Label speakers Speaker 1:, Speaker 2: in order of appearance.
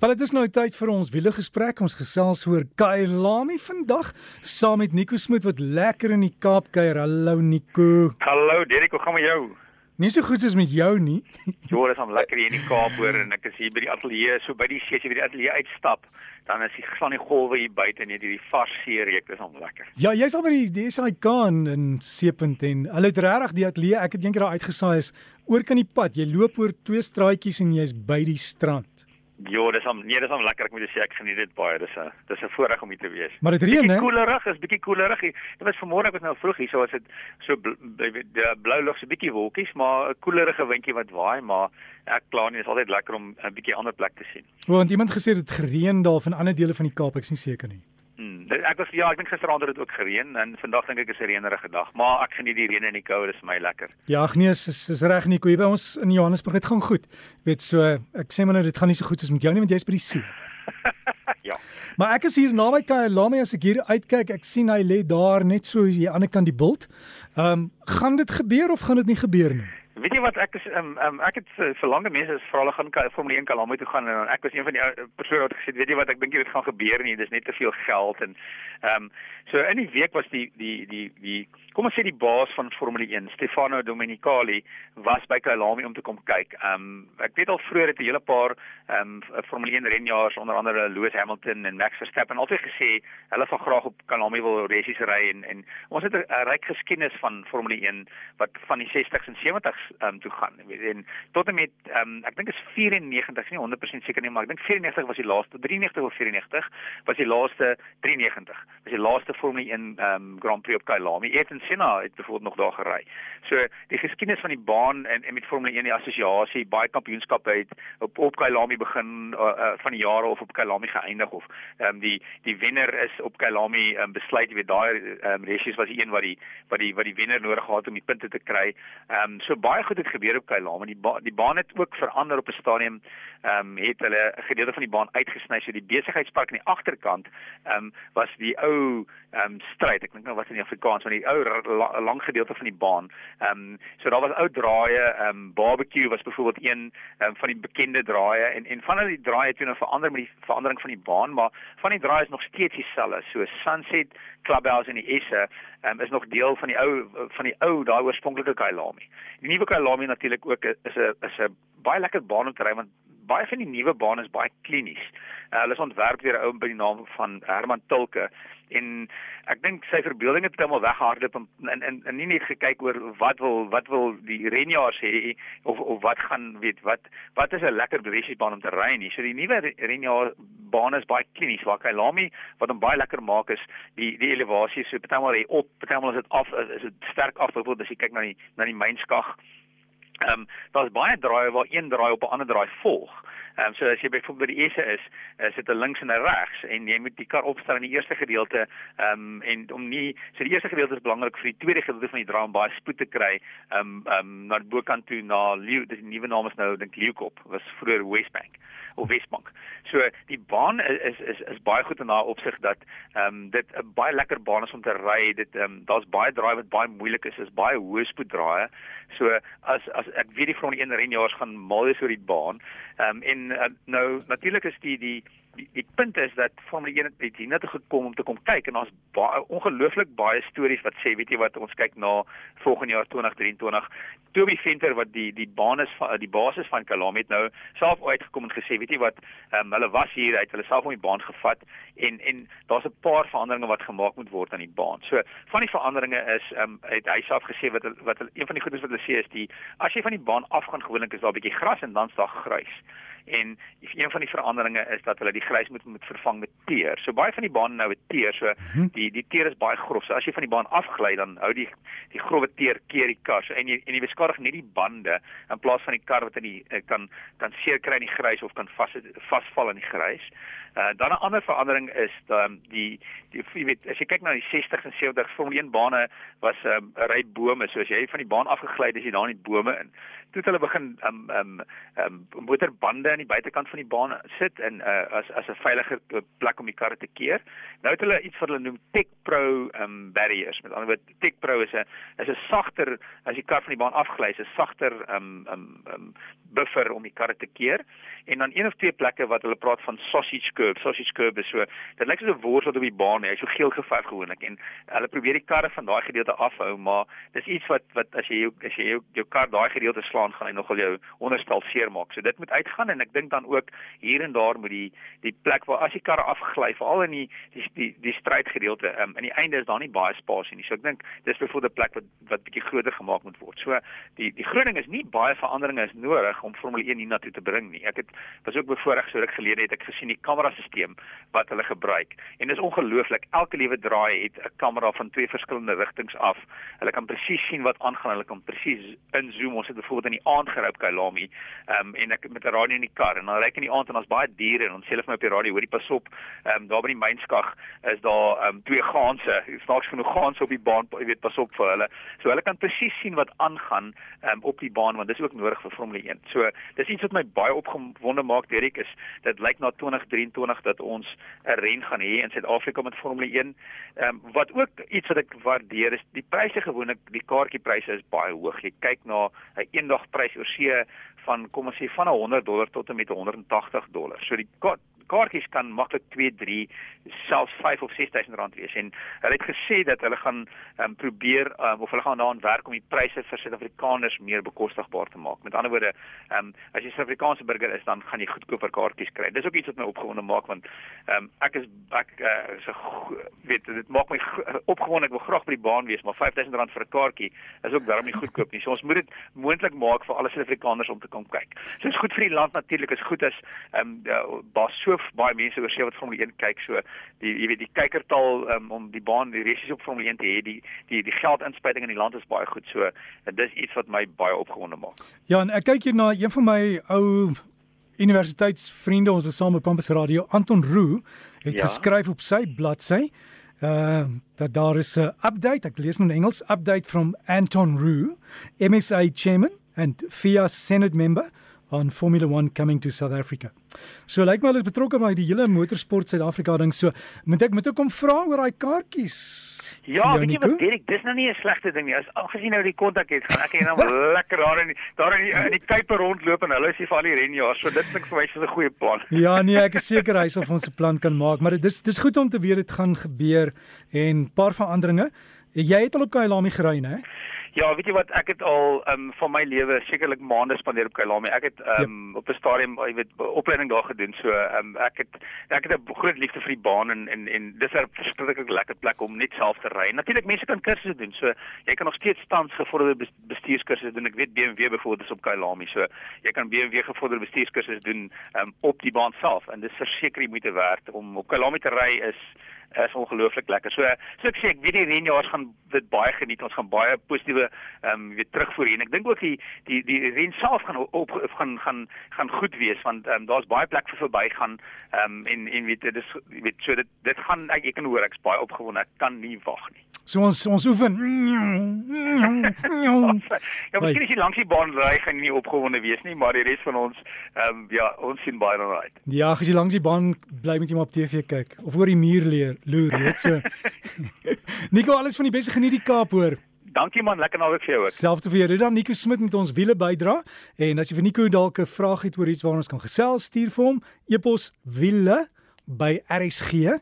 Speaker 1: Wel dit is nou tyd vir ons wiele gesprek. Ons gesels oor Kailami vandag saam met Nico Smit wat lekker in die Kaap kuier. Hallo Nico.
Speaker 2: Hallo Derek, hoe gaan met jou?
Speaker 1: Nie so goed soos met jou nie.
Speaker 2: Jo, dis om lekker hier in die Kaap hoor en ek is hier by die ateljee, so by die see, as jy by die ateljee uitstap, dan is die van die golwe hier buite net hierdie vars see reuk, dis om lekker.
Speaker 1: Ja, jy's al by die DSI Kaan in Seepunt en hulle het regtig die ateljee, ek het eendag daar uitgesaai is oor kan die pad. Jy loop oor twee straatjies en jy's by die strand.
Speaker 2: Jo, dis om nee, dis om lekker. Ek moet sê ek geniet dit baie. Dis 'n dis 'n voorreg om hier te wees.
Speaker 1: Maar dit reën, hè?
Speaker 2: Koelerig, is bietjie koelerig. Dit was vanmôre ek was nou vroeg hier, so was dit so bl die blou lug so bietjie wolkies, maar 'n koelerige windjie wat waai, maar ek kla nie, is altyd lekker om 'n bietjie ander plek te sien.
Speaker 1: Want iemand gesê dit gereën daar van ander dele van die Kaap, ek is nie seker nie.
Speaker 2: Hmm, ek was ja, ek dink gisteraand het dit ook gereën en vandag dink ek is 'n reënerige dag, maar ek geniet die reën en die koue, dis vir my lekker.
Speaker 1: Ja, ag nee, is is reg nie, koei by ons in Johannesburg het gaan goed. Weet so, ek sê maar nou dit gaan nie so goed soos met jou nie want jy's by die see.
Speaker 2: ja.
Speaker 1: Maar ek is hier naby Kyalami as ek hier uitkyk, ek sien hy lê daar net so aan die ander kant die bult. Ehm, um, gaan dit gebeur of gaan dit nie gebeur nie?
Speaker 2: Weet jy wat ek is um, um, ek het vir, vir lange mense is vir hulle gaan Formule 1 Kalamo toe gaan en ek was een van die uh, persone wat gesê weet jy wat ek dink dit gaan gebeur nie dis net te veel geld en ehm um, so in die week was die die die die kom ons sê die baas van Formule 1 Stefano Domenicali was by Kalamo om te kom kyk. Ehm um, ek weet al vroeër het 'n hele paar ehm um, Formule 1 renjaars onder andere Lewis Hamilton en Max Verstappen altyd gesê hulle sal graag op Kalamo wil resies ry en en ons het 'n ryk geskiedenis van Formule 1 wat van die 60s en 70s um, toe gaan. En tot en met um, ek dink is 94, nie 100% seker nie, maar ek dink 94 was die laaste 93 of 94 was die laaste 93. Was die laaste Formule 1 um, ehm, Grand Prix op Kyalami. Ayrton Senna het bijvoorbeeld nog daar gery. So die geskiedenis van die baan en, en met Formule 1 die assosiasie, baie kampioenskappe het op op Kyalami begin uh, uh, van die jare of op Kyalami geëindig of um, die die wenner is op Kyalami um, besluit, jy weet daai um, races was die een wat die wat die wat die wenner nodig gehad om die punte te kry. Ehm um, so baie baie goed het gebeur op Kyalama. Die ba die baan het ook verander op 'n stadium. Ehm um, het hulle 'n gedeelte van die baan uitgesny so die besigheidspark aan die agterkant ehm um, was die ou ehm um, stryd. Ek dink nou wat in Afrikaans van die ou la, lang gedeelte van die baan. Ehm um, so daar was ou draaie, ehm um, barbecue was byvoorbeeld een um, van die bekende draaie en en van hulle die draaie het nou verander met die verandering van die baan, maar van die draaie is nog steeds dieselfde. So Sunset Clubhouse in die Esse um, is nog deel van die ou van die ou daai oorspronklike Kyalami. Die nuwe Kyalami natuurlik ook is 'n is 'n baie lekker baan om te ry want baie van die nuwe bane is baie klinies. Uh, hulle is ontwerp deur 'n ou by die naam van Herman Tulke en ek dink sy verbeelding het heeltemal weggehardloop en en, en en nie net gekyk oor wat wil wat wil die renjaars hê of of wat gaan weet wat wat is 'n lekker bewesiesbaan om te ry nie. So die nuwe renjaar baan is baie klinies waar Kyalami wat hom baie lekker maak is die die elevasie so partymal hy op partymal is dit af is dit sterk af byvoorbeeld as jy kyk na die na die mynskag Ehm um, daar's baie draaie waar een draai op 'n ander draai volg. Ehm um, so as jy byvoorbeeld by die Esse is, is dit 'n links en 'n regs en jy moet die kar opstel in die eerste gedeelte ehm um, en om nie so die eerste gedeelte is belangrik vir die tweede gedeelte van die draai om baie spoed te kry ehm um, ehm um, na die bokant toe na Leeu, dis die nuwe naam is nou dink Leeukop, was vroeër Westbank of Westbank. So die baan is is is baie goed in daai opsig dat ehm um, dit 'n baie lekker baan is om te ry. Dit ehm um, daar's baie draai wat baie moeilik is, is baie hoë spoed draaie. So as as ek weet die die een renjaars gaan mal is oor die baan. Ehm um, en uh, nou natuurlik is die die die, punt is dat Formule 1 het hier net gekom om te kom kyk en daar's baie ongelooflik baie stories wat sê weet jy wat ons kyk na volgende jaar 2023 Toby Venter wat die die baan is van die basis van Kalami het nou self uitgekom en gesê weet jy wat um, hulle was hier uit hulle self om die baan gevat en en daar's 'n paar veranderinge wat gemaak moet word aan die baan. So van die veranderinge is um, het hy self gesê wat wat een van die goedes wat hulle sê is die as jy van die baan afgaan gewoonlik is daar 'n bietjie gras en dan's daar grys en een van die veranderinge is dat hulle die grys moet moet vervang met teer. So baie van die bane nou het teer, so mhm. die die teer is baie grof. So as jy van die baan afgly dan hou die die growwe teer keer die kar. So en jy en jy beskadig nie die bande in plaas van die kar wat in die eh, kan kan seer kry in die grys of kan vas vasval in die grys. Uh, dan 'n ander verandering is dan die die jy weet as jy kyk na die 60s en 70s Formule 1 bane was 'n um, ry bome so as jy van die baan afgegly het as jy daar in die bome in toe het hulle begin um um um motorbande aan die buitekant van die baan sit en uh, as as 'n veiliger plek om die karre te keer. Nou het hulle iets wat hulle noem Tech Pro um barriers. Met ander woorde Tech Pro is 'n is 'n sagter as die kar van die baan afgly, is 'n sagter um um um buffer om die karre te keer. En dan een of twee plekke wat hulle praat van sausage curb. Sausage curb is so dit lyk soos 'n wors wat op die baan is, so geel geverf gewoonlik en hulle probeer die karre van daai gedeelte afhou, maar dis iets wat wat as jy jou as jy jou, jou kar daai gedeelte slaan gaan hy nogal jou onderstel seermaak. So dit moet uitgaan en ek dink dan ook hier en daar moet die die plek waar as die karre afgly, veral in die die die, die strydgedeelte, um, in die einde is daar nie baie spasie nie. So ek dink dis byvoorbeeld 'n plek wat wat bietjie groter gemaak moet word. So die die groting is nie baie veranderinge is nodig om Formule 1 hiernatoe te bring nie. Ek het was ook bevoorreg so ruk gelede het ek gesien die kamerasisteem wat hulle gebruik. En dit is ongelooflik. Elke liewe draai het 'n kamera van twee verskillende rigtings af. Hulle kan presies sien wat aangaan. Hulle kan presies inzoom. Ons het byvoorbeeld in die aand gery op Kailami, ehm um, en ek met 'n radio in die kar en dan ry ek in die aand en ons baie diere en ons sê hulle vir my op die radio, hoorie pas op. Ehm um, daar by die mynskag is daar ehm um, twee gaanse. Snaaks genoeg gaanse op die baan. Jy weet pas op vir hulle. So hulle kan presies sien wat aangaan ehm um, op die baan want dis ook nodig vir Formule 1. So dis iets wat my baie opgewonde maak, Derek, is dit lyk na 2023 dat ons 'n ren gaan hê in Suid-Afrika met Formule 1. Ehm um, wat ook iets wat ek waardeer is die pryse gewoonlik die kaartjiepryse is baie hoog. Jy kyk na 'n eendagprys oor see van kom ons sê van 100 dollar tot en met 180 dollar. So die kaartjies kan maklik 2, 3, selfs 5 of 6000 rand wees en hulle het gesê dat hulle gaan um, probeer um, of hulle gaan daaraan werk om die pryse vir Suid-Afrikaners meer bekostigbaar te maak. Met ander woorde, um, as jy 'n Suid-Afrikaanse burger is, dan gaan jy goedkoper kaartjies kry. Dis ook iets wat my opgewonde maak want um, ek is ek uh, so weet dit maak my opgewonde ek wil graag by die baan wees, maar 5000 rand vir 'n kaartjie is ook darm nie goedkoop nie. So ons moet dit moontlik maak vir alle Suid-Afrikaners om te kom kyk. So is goed vir die land natuurlik, is goed as ehm um, baie so baie mense oor see wat Formule 1 kyk. So die jy weet die kykertaal um, om die baan die resies op Formule 1 te hê, die die die geldinspuiting in die land is baie goed. So dis iets wat my baie opgewonde maak.
Speaker 1: Ja, en ek kyk hier na een van my ou universiteitsvriende ons was saam op Campus Radio Anton Roo het ja. geskryf op sy bladsy uh dat daar is 'n update ek lees nou in Engels update from Anton Roo MSA chairman and FIA senate member on Formula 1 coming to South Africa. So lyk like my hulle is betrokke by die hele motorsport Suid-Afrika ding. So moet ek moet ek kom vra oor daai kaartjies.
Speaker 2: Ja, weet jy wat Derek, dis nou nie 'n slegte ding nie. As algesien nou die kontak het, gaan ek net nou lekker daar in daar in die, in die Kuiper rondloop en hulle is hier vir al die renjaar. So dit klink vir my soos 'n goeie plan.
Speaker 1: ja, nee, ek is seker hy sal ons 'n plan kan maak, maar dis dis goed om te weet dit gaan gebeur en paar veranderinge. Jy het al op Kailami gery, né?
Speaker 2: Ja, weet jy wat, ek het al um van my lewe sekerlik maande spandeer op Kailami. Ek het um ja. op 'n stadium, jy weet, opleiding daar gedoen. So um ek het ek het 'n groot liefde vir die baan en en en dis 'n verskriklik lekker plek om net self te ry. Natuurlik mense kan kursusse doen. So jy kan nog steeds tans gevorderde bestuurskursusse doen. Ek weet BMW byvoorbeeld is op Kailami. So jy kan BMW gevorderde bestuurskursusse doen um op die baan self en dis verseker moet dit werd om op Kailami te ry is is ongelooflik lekker. So so ek sê ek weet die renjaars gaan dit baie geniet. Ons gaan baie positiewe ehm um, weer terugvoer hier. En ek dink ook die die die ren self gaan op gaan gaan gaan goed wees want ehm um, daar's baie plek vir verbygaan ehm um, en en weet dit is weet so dit dit gaan ek, ek kan hoor ek's baie opgewonde. Ek kan nie wag nie.
Speaker 1: So ons ons oefen.
Speaker 2: ja, miskien is die langs die baan ry gaan nie opgewonde wees nie, maar die res van ons ehm um, ja, ons sien baie daarna uit.
Speaker 1: Ja, as jy langs die baan bly met jy maar op TV kyk of oor die muur leer, loer, weet so. Nico, alles van die beste geniet die Kaap hoor.
Speaker 2: Dankie man, lekker naweek vir jou ook.
Speaker 1: Selfs vir jou. Dan Nico Smit met ons wiele bydra en as jy vir Nico dalk 'n vraag het oor iets waar ons kan gesels, stuur vir hom epos wiele by rsg.co.za.